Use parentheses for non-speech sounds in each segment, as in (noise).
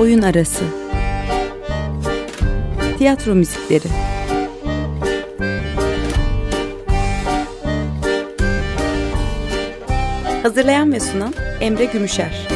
Oyun Arası. Tiyatro Müzikleri. Hazırlayan ve sunan Emre Gümüşer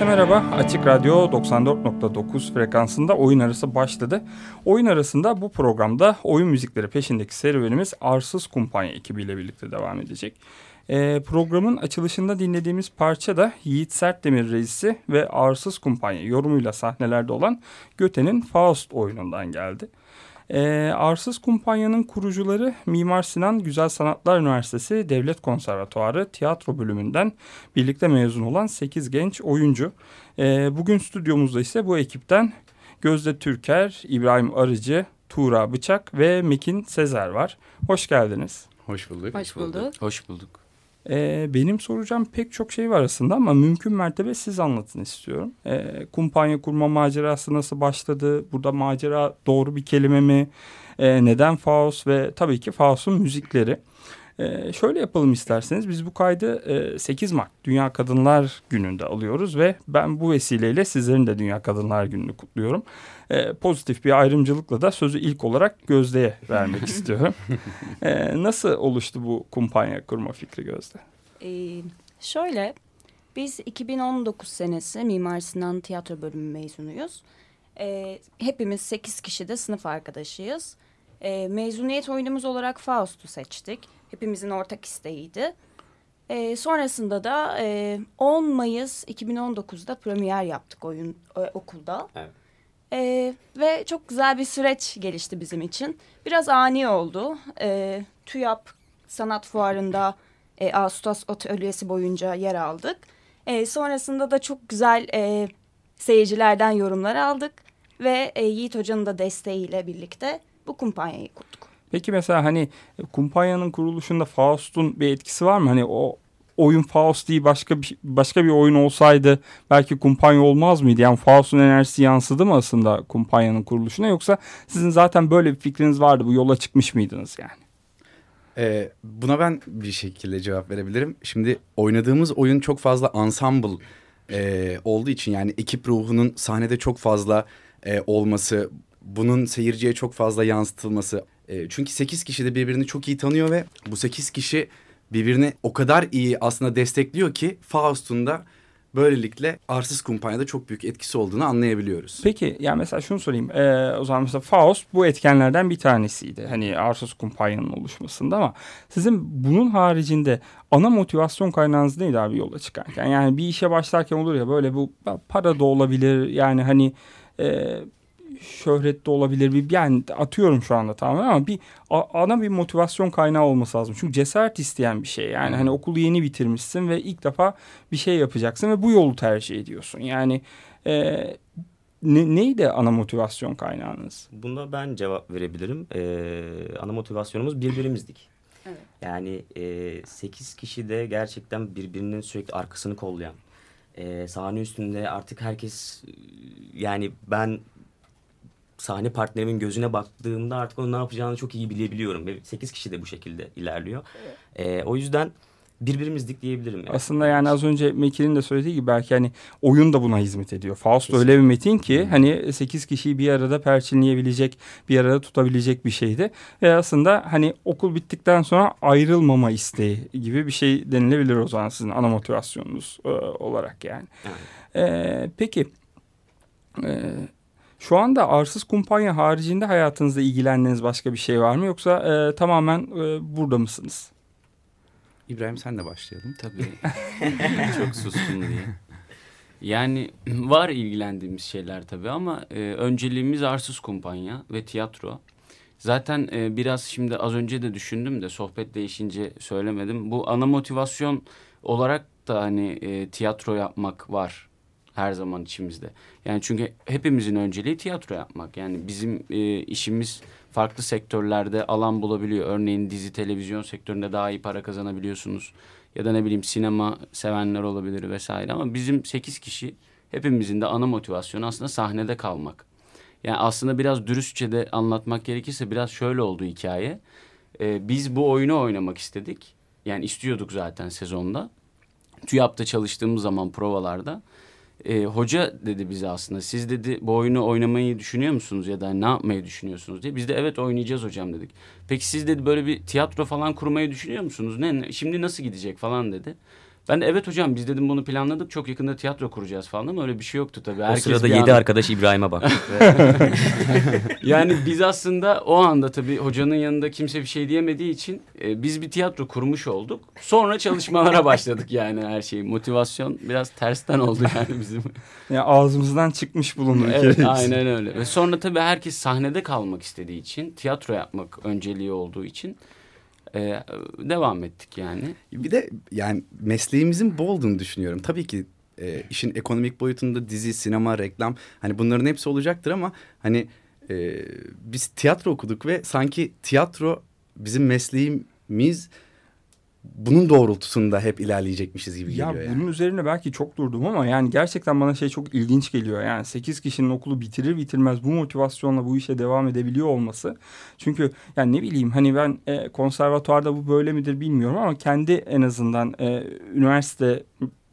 Herkese merhaba. Açık Radyo 94.9 frekansında oyun arası başladı. Oyun arasında bu programda oyun müzikleri peşindeki serüvenimiz Arsız Kumpanya ekibiyle birlikte devam edecek. Ee, programın açılışında dinlediğimiz parça da Yiğit Sertdemir reisi ve Arsız Kumpanya yorumuyla sahnelerde olan Göte'nin Faust oyunundan geldi. E, Arsız Kumpanya'nın kurucuları Mimar Sinan Güzel Sanatlar Üniversitesi Devlet Konservatuarı tiyatro bölümünden birlikte mezun olan 8 genç oyuncu. E, bugün stüdyomuzda ise bu ekipten Gözde Türker, İbrahim Arıcı, Tuğra Bıçak ve Mekin Sezer var. Hoş geldiniz. Hoş bulduk. Hoş bulduk. Hoş bulduk. Ee, benim soracağım pek çok şey var aslında ama mümkün mertebe siz anlatın istiyorum. Ee, kumpanya kurma macerası nasıl başladı? Burada macera doğru bir kelime mi? Ee, neden Faust ve tabii ki Faust'un müzikleri. Ee, şöyle yapalım isterseniz biz bu kaydı e, 8 Mart Dünya Kadınlar Günü'nde alıyoruz ve ben bu vesileyle sizlerin de Dünya Kadınlar Günü'nü kutluyorum. Ee, pozitif bir ayrımcılıkla da sözü ilk olarak Gözde'ye vermek (laughs) istiyorum. Ee, nasıl oluştu bu kumpanya kurma fikri Gözde? Ee, şöyle biz 2019 senesi Mimar Sinan Tiyatro Bölümü mezunuyuz. Ee, hepimiz 8 kişi de sınıf arkadaşıyız. Ee, mezuniyet oyunumuz olarak Faust'u seçtik. Hepimizin ortak isteğiydi. Ee, sonrasında da e, 10 Mayıs 2019'da premier yaptık oyun e, okulda. Evet. Ee, ve çok güzel bir süreç gelişti bizim için. Biraz ani oldu. Ee, TÜYAP Sanat Fuarı'nda e, Ağustos atölyesi boyunca yer aldık. E, sonrasında da çok güzel e, seyircilerden yorumlar aldık. Ve e, Yiğit Hoca'nın da desteğiyle birlikte bu kumpanyayı kurduk. Peki mesela hani kumpanyanın kuruluşunda Faust'un bir etkisi var mı? Hani o oyun Faust değil başka bir, başka bir oyun olsaydı belki kumpanya olmaz mıydı? Yani Faust'un enerjisi yansıdı mı aslında kumpanyanın kuruluşuna yoksa sizin zaten böyle bir fikriniz vardı bu yola çıkmış mıydınız yani? Ee, buna ben bir şekilde cevap verebilirim. Şimdi oynadığımız oyun çok fazla ensemble e, olduğu için yani ekip ruhunun sahnede çok fazla e, olması, bunun seyirciye çok fazla yansıtılması. E, çünkü sekiz kişi de birbirini çok iyi tanıyor ve bu sekiz kişi birbirini o kadar iyi aslında destekliyor ki Faust'un da böylelikle arsız kumpanyada çok büyük etkisi olduğunu anlayabiliyoruz. Peki yani mesela şunu sorayım. Ee, o zaman mesela Faust bu etkenlerden bir tanesiydi. Hani Arsuz kumpanyanın oluşmasında ama sizin bunun haricinde ana motivasyon kaynağınız neydi abi yola çıkarken? Yani bir işe başlarken olur ya böyle bu para da olabilir yani hani e, şöhret de olabilir. Bir, yani atıyorum şu anda tamamen ama bir ana bir motivasyon kaynağı olması lazım. Çünkü cesaret isteyen bir şey. Yani hani okulu yeni bitirmişsin ve ilk defa bir şey yapacaksın ve bu yolu tercih ediyorsun. Yani e, ne, neydi ana motivasyon kaynağınız? Buna ben cevap verebilirim. Ee, ana motivasyonumuz birbirimizdik. (laughs) Evet. Yani e, 8 kişi de gerçekten birbirinin sürekli arkasını kollayan. E, sahne üstünde artık herkes yani ben sahne partnerimin gözüne baktığımda artık onun ne yapacağını çok iyi bilebiliyorum. Ve 8 kişi de bu şekilde ilerliyor. E, o yüzden birbirimizdik diyebilirim. Yani. Aslında yani az önce Mekir'in de söylediği gibi belki hani oyun da buna hizmet ediyor. Faust Kesinlikle. öyle bir metin ki hani 8 kişiyi bir arada perçinleyebilecek, bir arada tutabilecek bir şeydi. Ve aslında hani okul bittikten sonra ayrılmama isteği gibi bir şey denilebilir o zaman sizin ana motivasyonunuz e, olarak yani. E, peki e, şu anda arsız kumpanya haricinde hayatınızda ilgilendiğiniz başka bir şey var mı? Yoksa e, tamamen e, burada mısınız? İbrahim sen de başlayalım. Tabii. (laughs) (laughs) Çok sustum diye. Yani var ilgilendiğimiz şeyler tabii ama e, önceliğimiz arsız kumpanya ve tiyatro. Zaten e, biraz şimdi az önce de düşündüm de sohbet değişince söylemedim. Bu ana motivasyon olarak da hani e, tiyatro yapmak var her zaman içimizde. Yani çünkü hepimizin önceliği tiyatro yapmak. Yani bizim e, işimiz farklı sektörlerde alan bulabiliyor. Örneğin dizi, televizyon sektöründe daha iyi para kazanabiliyorsunuz. Ya da ne bileyim sinema sevenler olabilir vesaire. Ama bizim sekiz kişi hepimizin de ana motivasyonu aslında sahnede kalmak. Yani aslında biraz dürüstçe de anlatmak gerekirse biraz şöyle oldu hikaye. Ee, biz bu oyunu oynamak istedik. Yani istiyorduk zaten sezonda. TÜYAP'ta çalıştığımız zaman provalarda e, hoca dedi bize aslında siz dedi bu oyunu oynamayı düşünüyor musunuz ya da ne yapmayı düşünüyorsunuz diye. Biz de evet oynayacağız hocam dedik. Peki siz dedi böyle bir tiyatro falan kurmayı düşünüyor musunuz? Ne şimdi nasıl gidecek falan dedi. Ben de evet hocam biz dedim bunu planladık. Çok yakında tiyatro kuracağız falan ama öyle bir şey yoktu tabii. Herkes o sırada yedi an... arkadaş İbrahim'e bak. (laughs) yani biz aslında o anda tabii hocanın yanında kimse bir şey diyemediği için e, biz bir tiyatro kurmuş olduk. Sonra çalışmalara başladık yani her şey. Motivasyon biraz tersten oldu yani bizim. Ya ağzımızdan çıkmış bulundu. Evet aynen öyle. Ve sonra tabii herkes sahnede kalmak istediği için, tiyatro yapmak önceliği olduğu için e, devam ettik yani. Bir de yani mesleğimizin bol olduğunu düşünüyorum. Tabii ki e, işin ekonomik boyutunda dizi, sinema, reklam hani bunların hepsi olacaktır ama hani e, biz tiyatro okuduk ve sanki tiyatro bizim mesleğimiz bunun doğrultusunda hep ilerleyecekmişiz gibi geliyor. Ya bunun üzerine belki çok durdum ama yani gerçekten bana şey çok ilginç geliyor. Yani 8 kişinin okulu bitirir bitirmez bu motivasyonla bu işe devam edebiliyor olması. Çünkü yani ne bileyim hani ben e, konservatuarda bu böyle midir bilmiyorum ama kendi en azından e, üniversite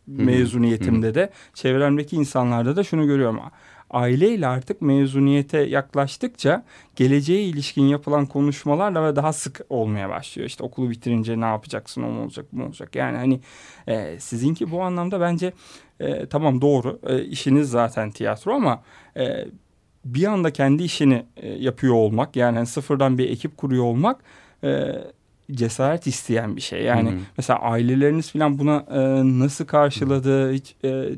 mezuniyetimde de çevremdeki insanlarda da şunu görüyorum aileyle artık mezuniyete yaklaştıkça geleceğe ilişkin yapılan konuşmalarla ve daha sık olmaya başlıyor. İşte okulu bitirince ne yapacaksın, o mu olacak, bu mu olacak. Yani hani e, sizinki bu anlamda bence e, tamam doğru e, işiniz zaten tiyatro ama e, bir anda kendi işini e, yapıyor olmak yani hani sıfırdan bir ekip kuruyor olmak e, cesaret isteyen bir şey. Yani hmm. mesela aileleriniz falan buna e, nasıl karşıladı? Hiç e,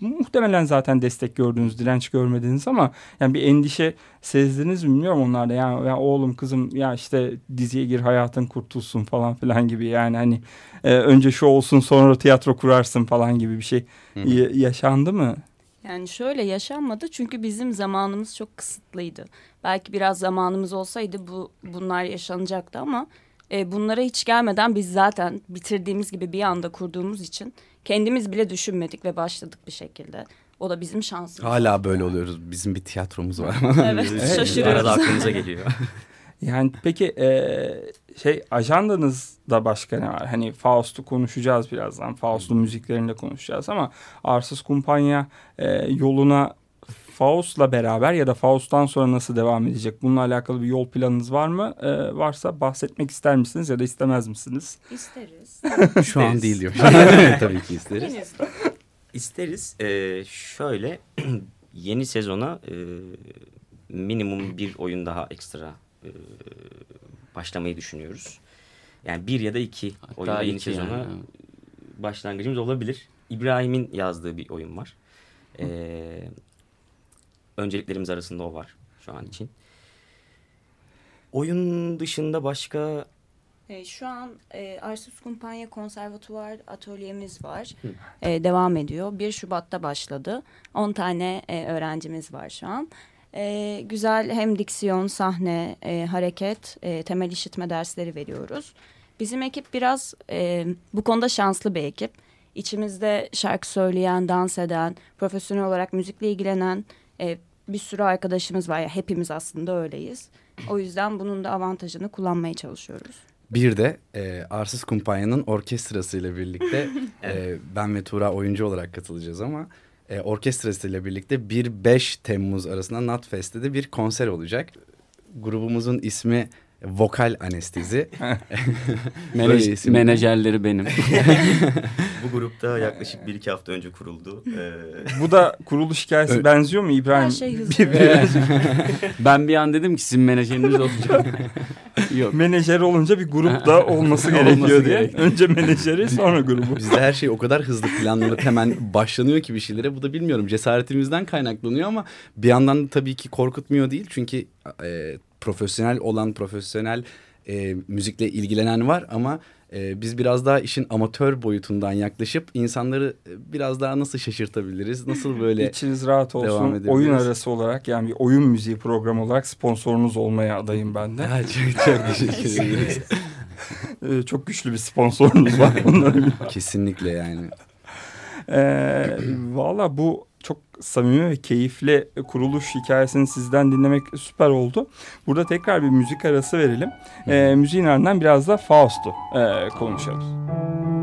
muhtemelen zaten destek gördünüz, direnç görmediniz ama yani bir endişe sezdiniz mi bilmiyorum onlarda. Yani ya oğlum kızım ya işte diziye gir hayatın kurtulsun falan filan gibi. Yani hani e, önce şu olsun sonra tiyatro kurarsın falan gibi bir şey hmm. yaşandı mı? Yani şöyle yaşanmadı çünkü bizim zamanımız çok kısıtlıydı. Belki biraz zamanımız olsaydı bu bunlar yaşanacaktı ama e, bunlara hiç gelmeden biz zaten bitirdiğimiz gibi bir anda kurduğumuz için kendimiz bile düşünmedik ve başladık bir şekilde. O da bizim şansımız. Hala böyle oluyoruz. Bizim bir tiyatromuz var. evet, (laughs) evet şaşırıyoruz. Arada aklımıza geliyor. (laughs) yani peki e, şey ajandanızda başka ne var? Hani Faust'u konuşacağız birazdan. Faust'un müziklerini de konuşacağız ama Arsız Kumpanya e, yoluna Faust'la beraber ya da Faust'tan sonra nasıl devam edecek? Bununla alakalı bir yol planınız var mı? Ee, varsa bahsetmek ister misiniz ya da istemez misiniz? İsteriz. (laughs) Şu an değil diyor. Tabii ki isteriz. İsteriz. Ee, şöyle (clears throat) yeni sezona e, minimum bir oyun daha ekstra e, başlamayı düşünüyoruz. Yani bir ya da iki Hatta oyunla yeni iki sezona yani. başlangıcımız olabilir. İbrahim'in yazdığı bir oyun var. Ee, önceliklerimiz arasında o var şu an için. Oyun dışında başka E, şu an e, Arsus Kumpanya Konservatuvar atölyemiz var. E, devam ediyor. 1 Şubat'ta başladı. 10 tane e, öğrencimiz var şu an. E, güzel hem diksiyon, sahne, e, hareket, e, temel işitme dersleri veriyoruz. Bizim ekip biraz e, bu konuda şanslı bir ekip. İçimizde şarkı söyleyen, dans eden, profesyonel olarak müzikle ilgilenen e, bir sürü arkadaşımız var. Ya, hepimiz aslında öyleyiz. O yüzden bunun da avantajını kullanmaya çalışıyoruz. Bir de e, Arsız Kumpanya'nın orkestrasıyla birlikte (laughs) e, ben ve Tuğra oyuncu olarak katılacağız ama e, orkestrasıyla birlikte 1-5 Temmuz arasında Nutfest'te de bir konser olacak. Grubumuzun ismi Vokal Anestezi. (laughs) (laughs) Menaj- menajerleri benim. (laughs) bu grupta yaklaşık bir iki hafta önce kuruldu. Ee, Bu da kuruluş hikayesi benziyor mu İbrahim? Her şey hızlı. ben bir an dedim ki sizin menajeriniz olacak. Yok. Menajer olunca bir grup da olması Olması gerekiyor diye. gerek. Önce menajeri sonra grubu. Bizde her şey o kadar hızlı planlanıp hemen başlanıyor ki bir şeylere. Bu da bilmiyorum cesaretimizden kaynaklanıyor ama bir yandan da tabii ki korkutmuyor değil. Çünkü e, profesyonel olan profesyonel e, müzikle ilgilenen var ama e, biz biraz daha işin amatör boyutundan yaklaşıp insanları e, biraz daha nasıl şaşırtabiliriz? Nasıl böyle İçiniz rahat olsun. Oyun arası olarak yani bir oyun müziği programı olarak sponsorunuz olmaya adayım ben de. Ha, çok, çok teşekkür (laughs) ederiz. Ee, çok güçlü bir sponsorunuz var. Kesinlikle yani. Ee, Valla bu samimi ve keyifli kuruluş hikayesini sizden dinlemek süper oldu. Burada tekrar bir müzik arası verelim. Ee, müziğin ardından biraz da Faust'u e, konuşalım.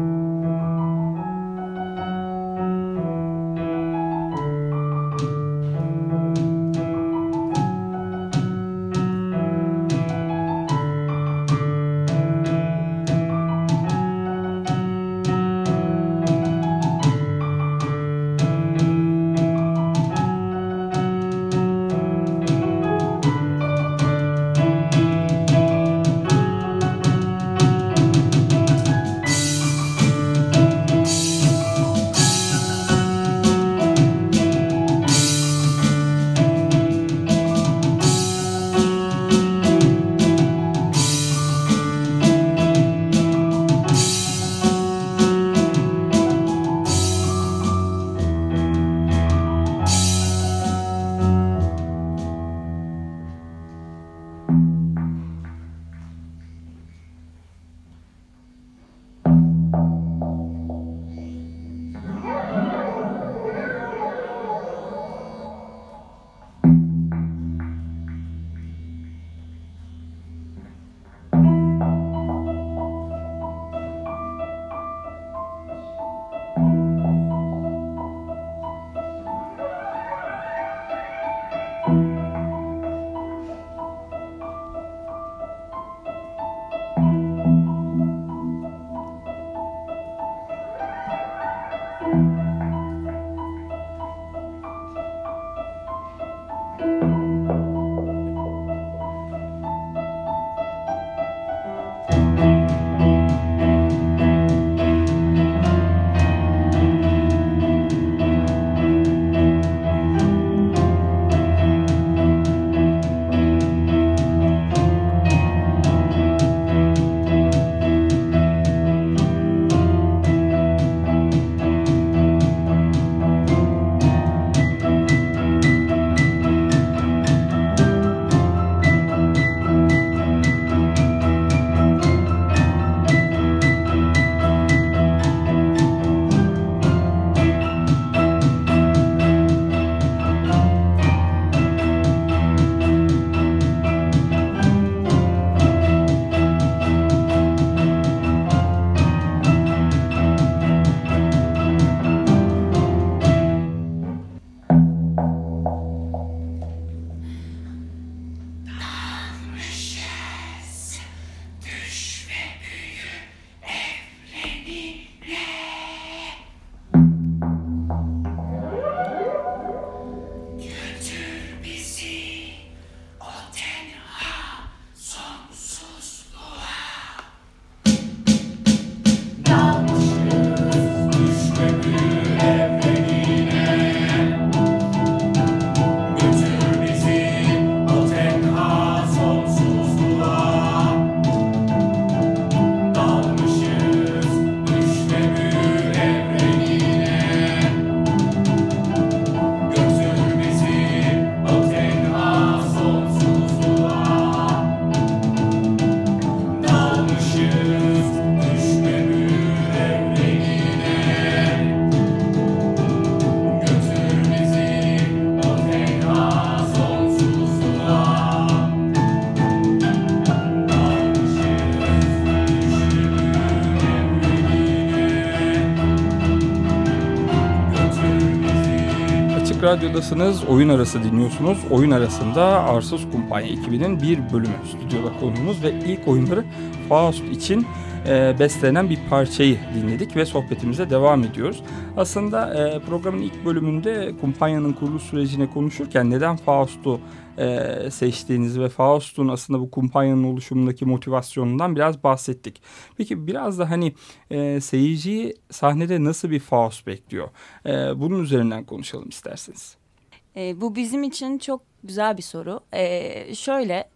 Radyo'dasınız. Oyun arası dinliyorsunuz. Oyun arasında Arsız Kumpanya ekibinin bir bölümü stüdyoda konuğumuz ve ilk oyunları Faust için e, bestelenen bir parçayı dinledik ve sohbetimize devam ediyoruz. Aslında e, programın ilk bölümünde kumpanyanın kuruluş sürecine konuşurken neden Faust'u e, seçtiğinizi ve Faust'un aslında bu kumpanyanın oluşumundaki motivasyonundan biraz bahsettik. Peki biraz da hani e, seyirciyi sahnede nasıl bir Faust bekliyor? E, bunun üzerinden konuşalım isterseniz. E, bu bizim için çok güzel bir soru. E, şöyle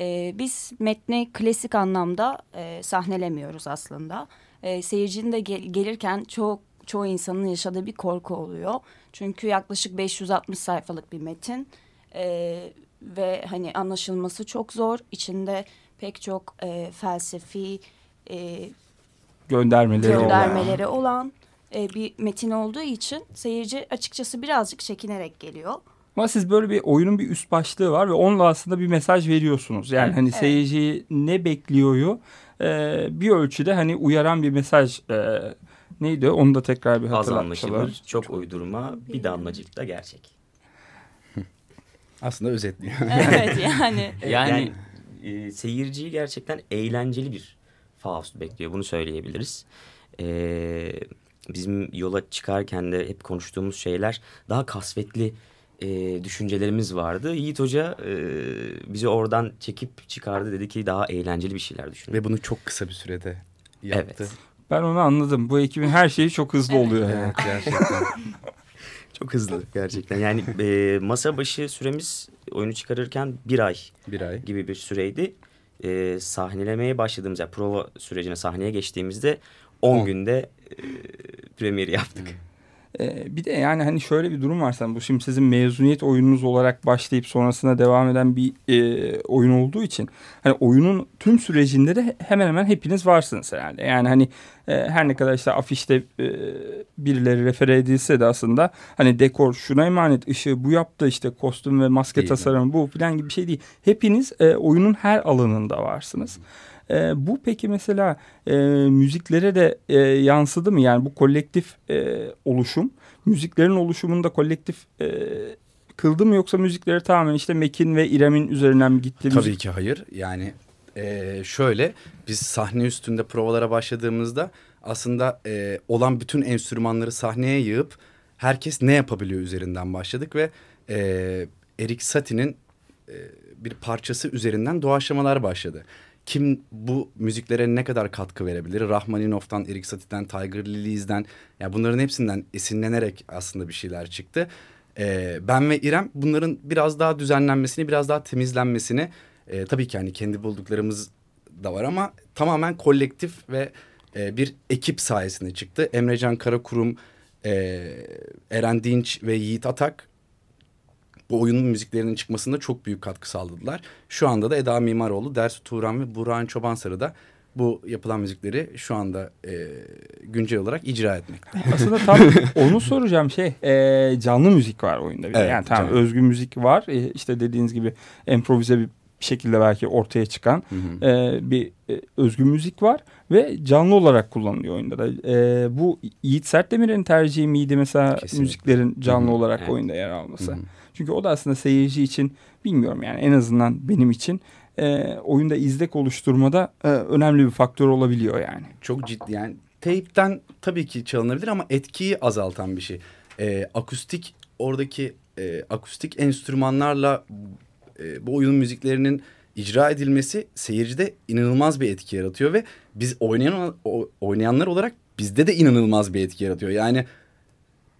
e, biz metni klasik anlamda e, sahnelemiyoruz aslında. E, seyircinin de gel gelirken çok çoğu insanın yaşadığı bir korku oluyor. Çünkü yaklaşık 560 sayfalık bir metin e, ve hani anlaşılması çok zor. İçinde pek çok e, felsefi e, göndermeleri, göndermeleri olan, olan e, bir metin olduğu için seyirci açıkçası birazcık çekinerek geliyor. Ama siz böyle bir oyunun bir üst başlığı var ve onunla aslında bir mesaj veriyorsunuz. Yani hani evet. seyirci ne bekliyoryu e, bir ölçüde hani uyaran bir mesaj e, neydi onu da tekrar bir hatırlatmak Az anlaşılır, çok, çok uydurma, bir damlacık da gerçek. Aslında özetliyor. (laughs) (laughs) evet yani. yani, yani e, seyirciyi gerçekten eğlenceli bir Faust bekliyor. Bunu söyleyebiliriz. E, bizim yola çıkarken de hep konuştuğumuz şeyler daha kasvetli e, düşüncelerimiz vardı. Yiğit Hoca e, bizi oradan çekip çıkardı. Dedi ki daha eğlenceli bir şeyler düşün. Ve bunu çok kısa bir sürede yaptı. Evet. Ben onu anladım. Bu ekibin her şeyi çok hızlı evet. oluyor. Evet gerçekten. (laughs) çok hızlı gerçekten. Yani e, masa başı süremiz oyunu çıkarırken bir ay, bir ay. gibi bir süreydi. E, sahnelemeye başladığımız yani prova sürecine sahneye geçtiğimizde 10 günde e, premieri yaptık. Hmm. Ee, bir de yani hani şöyle bir durum var sen bu şimdi sizin mezuniyet oyununuz olarak başlayıp sonrasında devam eden bir e, oyun olduğu için hani oyunun tüm sürecinde de hemen hemen hepiniz varsınız herhalde. Yani hani e, her ne kadar işte afişte e, birileri refere edilse de aslında hani dekor şuna emanet ışığı bu yaptı işte kostüm ve maske değil tasarımı mi? bu falan gibi bir şey değil. Hepiniz e, oyunun her alanında varsınız. Hı. E, bu peki mesela e, müziklere de e, yansıdı mı? Yani bu kolektif e, oluşum, müziklerin oluşumunda kolektif e, kıldı mı yoksa müzikleri tamamen işte Mekin ve İrem'in üzerinden mi gitti? Tabii müzik? ki hayır. Yani e, şöyle biz sahne üstünde provalara başladığımızda aslında e, olan bütün enstrümanları sahneye yığıp herkes ne yapabiliyor üzerinden başladık ve e, Erik Satie'nin e, bir parçası üzerinden doğaçlamalar başladı kim bu müziklere ne kadar katkı verebilir? Rahmaninov'tan, Erik Satie'den, Tiger Lilies'den yani bunların hepsinden esinlenerek aslında bir şeyler çıktı. Ee, ben ve İrem bunların biraz daha düzenlenmesini, biraz daha temizlenmesini e, tabii ki hani kendi bulduklarımız da var ama tamamen kolektif ve e, bir ekip sayesinde çıktı. Emrecan Karakurum, e, Eren Dinç ve Yiğit Atak bu oyunun müziklerinin çıkmasında çok büyük katkı sağladılar. Şu anda da Eda Mimaroğlu, Dersu Turan ve Burhan Çobansarı da bu yapılan müzikleri şu anda e, güncel olarak icra etmekte. (laughs) Aslında tam onu soracağım şey e, canlı müzik var oyunda. Bir evet, yani tamam canlı. özgün müzik var. E, işte dediğiniz gibi improvize bir şekilde belki ortaya çıkan hı hı. E, bir e, özgün müzik var ve canlı olarak kullanılıyor oyunda da. E, bu Yiğit Sertdemir'in tercihi miydi mesela Kesinlikle. müziklerin canlı hı hı. olarak evet. oyunda yer alması? Hı hı. Çünkü o da aslında seyirci için bilmiyorum yani en azından benim için e, oyunda izlek oluşturmada e, önemli bir faktör olabiliyor yani. Çok ciddi yani teypten tabii ki çalınabilir ama etkiyi azaltan bir şey. E, akustik oradaki e, akustik enstrümanlarla e, bu oyunun müziklerinin icra edilmesi seyircide inanılmaz bir etki yaratıyor ve biz oynayan oynayanlar olarak bizde de inanılmaz bir etki yaratıyor. Yani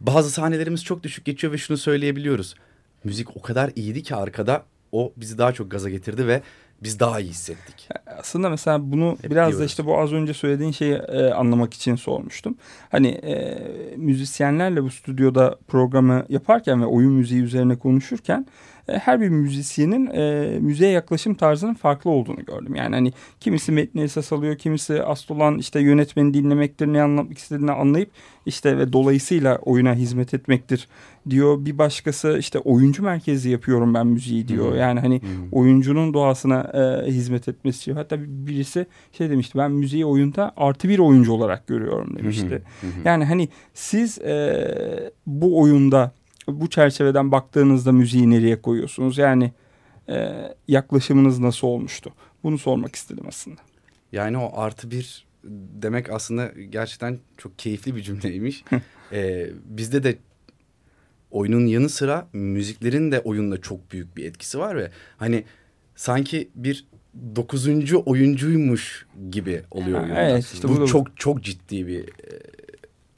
bazı sahnelerimiz çok düşük geçiyor ve şunu söyleyebiliyoruz müzik o kadar iyiydi ki arkada o bizi daha çok gaza getirdi ve biz daha iyi hissettik. Aslında mesela bunu Hep biraz diyoruz. da işte bu az önce söylediğin şeyi e, anlamak için sormuştum. Hani e, müzisyenlerle bu stüdyoda programı yaparken ve oyun müziği üzerine konuşurken her bir müzisyenin e, müziğe yaklaşım tarzının farklı olduğunu gördüm. Yani hani kimisi metni esas alıyor, kimisi asıl olan işte yönetmeni dinlemektir, ne anlatmak istediğini anlayıp işte ve dolayısıyla oyuna hizmet etmektir diyor. Bir başkası işte oyuncu merkezi yapıyorum ben müziği diyor. Yani hani hmm. oyuncunun doğasına e, hizmet etmesi için. Hatta birisi şey demişti ben müziği oyunda artı bir oyuncu olarak görüyorum demişti. Hmm. Yani hani siz e, bu oyunda bu çerçeveden baktığınızda müziği nereye koyuyorsunuz? Yani e, yaklaşımınız nasıl olmuştu? Bunu sormak istedim aslında. Yani o artı bir demek aslında gerçekten çok keyifli bir cümleymiş. ee, bizde de oyunun yanı sıra müziklerin de oyunda çok büyük bir etkisi var ve hani sanki bir dokuzuncu oyuncuymuş gibi oluyor Ha, evet, işte bu bu çok çok ciddi bir e,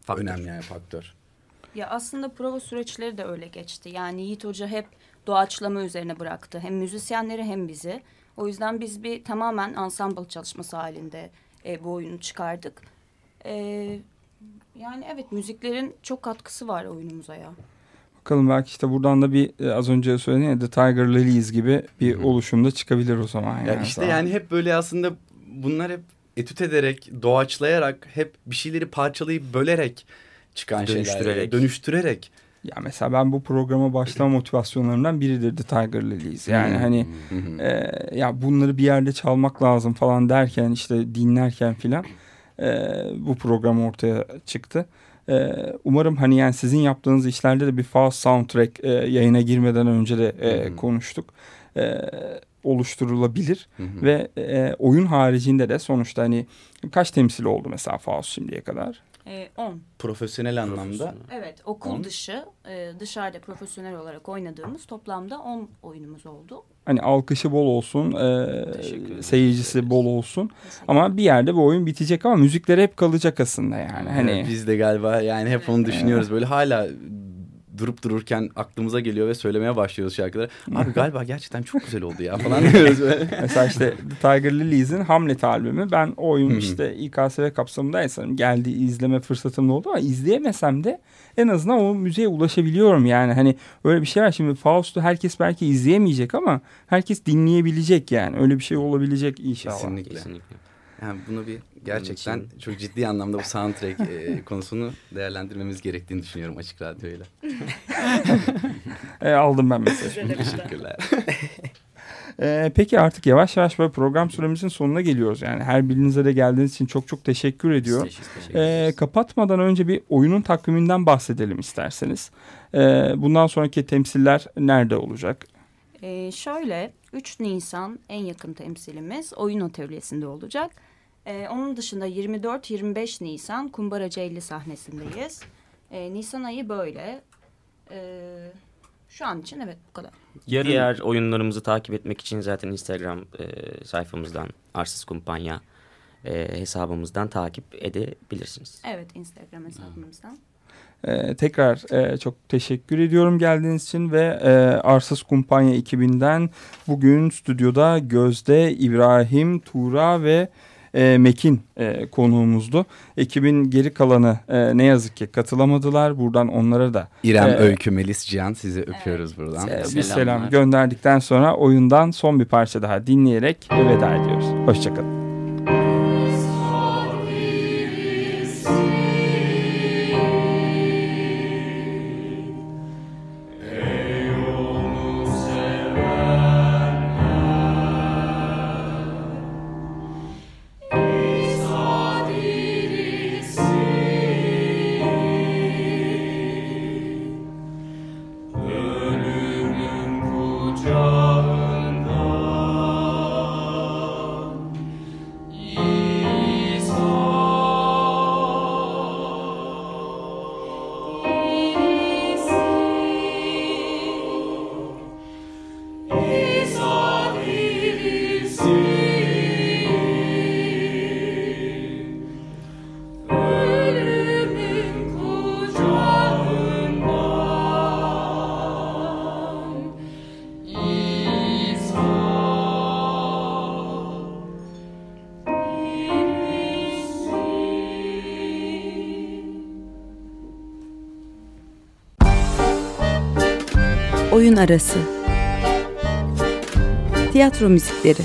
Faktör. önemli yani faktör. Ya aslında prova süreçleri de öyle geçti. Yani Yiğit Hoca hep doğaçlama üzerine bıraktı. Hem müzisyenleri hem bizi. O yüzden biz bir tamamen ensemble çalışması halinde e, bu oyunu çıkardık. E, yani evet müziklerin çok katkısı var oyunumuza ya. Bakalım belki işte buradan da bir e, az önce söylediğin ya The Tiger Lilies gibi bir oluşumda çıkabilir o zaman. Ya yani. işte yani hep böyle aslında bunlar hep etüt ederek, doğaçlayarak, hep bir şeyleri parçalayıp bölerek çıkan şeyler. Dönüştürerek. Dönüştürerek. Ya mesela ben bu programa başlama motivasyonlarımdan biridir The Tiger Lilies. Yani Hmm. hani Hı hı. e, ya bunları bir yerde çalmak lazım falan derken işte dinlerken filan e, bu program ortaya çıktı. E, umarım hani yani sizin yaptığınız işlerde de bir Faust soundtrack e, yayına girmeden önce de e, hı. konuştuk. E, oluşturulabilir Hı hı. ve e, oyun haricinde de sonuçta hani kaç temsil oldu mesela Faust şimdiye kadar? E, 10. profesyonel anlamda Profesyonel. Evet okul On. dışı e, dışarıda profesyonel olarak oynadığımız toplamda 10 oyunumuz oldu. Hani alkışı bol olsun, e, ederiz. seyircisi bol olsun. Ama bir yerde bu oyun bitecek ama müzikleri hep kalacak aslında yani. Hani Evet, biz de galiba yani hep onu düşünüyoruz böyle hala durup dururken aklımıza geliyor ve söylemeye başlıyoruz şarkıları. Abi (laughs) galiba gerçekten çok güzel oldu ya falan diyoruz (laughs) böyle. Mesela işte Tiger Lilies'in Hamlet albümü. Ben o oyun işte İKSV kapsamında sanırım geldi izleme fırsatım oldu ama izleyemesem de en azından o müziğe ulaşabiliyorum yani. Hani öyle bir şey var şimdi Faust'u herkes belki izleyemeyecek ama herkes dinleyebilecek yani. Öyle bir şey olabilecek inşallah. Kesinlikle. Kesinlikle. (laughs) Yani bunu bir gerçekten için- çok ciddi anlamda bu (laughs) soundtrack e, konusunu değerlendirmemiz gerektiğini düşünüyorum açık radyoyla. (laughs) E, aldım ben mesajı. Teşekkürler. Ee, peki artık yavaş yavaş böyle program süremizin sonuna geliyoruz. Yani her birinize de geldiğiniz için çok çok teşekkür ediyorum. Teşekkür Ee, kapatmadan önce bir oyunun takviminden bahsedelim isterseniz. Ee, bundan sonraki temsiller nerede olacak? E, şöyle 3 Nisan en yakın temsilimiz oyun atölyesinde olacak. E, onun dışında 24-25 Nisan Kumbaracı 50 sahnesindeyiz. E, Nisan ayı böyle. E, şu an için evet bu kadar. Yarın Diğer oyunlarımızı takip etmek için zaten Instagram e, sayfamızdan Arsız Kumpanya e, hesabımızdan takip edebilirsiniz. Evet Instagram hesabımızdan. Ee, tekrar e, çok teşekkür ediyorum geldiğiniz için ve e, Arsız Kumpanya ekibinden bugün stüdyoda Gözde, İbrahim, Tuğra ve e, Mekin e, konuğumuzdu. Ekibin geri kalanı e, ne yazık ki katılamadılar. Buradan onlara da İrem Ee, Öykü, Melis Cihan sizi öpüyoruz buradan. e, bir selam gönderdikten sonra oyundan son bir parça daha dinleyerek veda ediyoruz. Hoşçakalın. Oyun arası. Tiyatro müzikleri.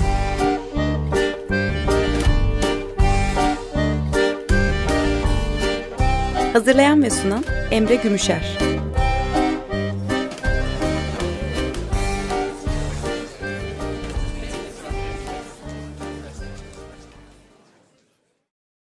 Hazırlayan ve sunan Emre Gümüşer.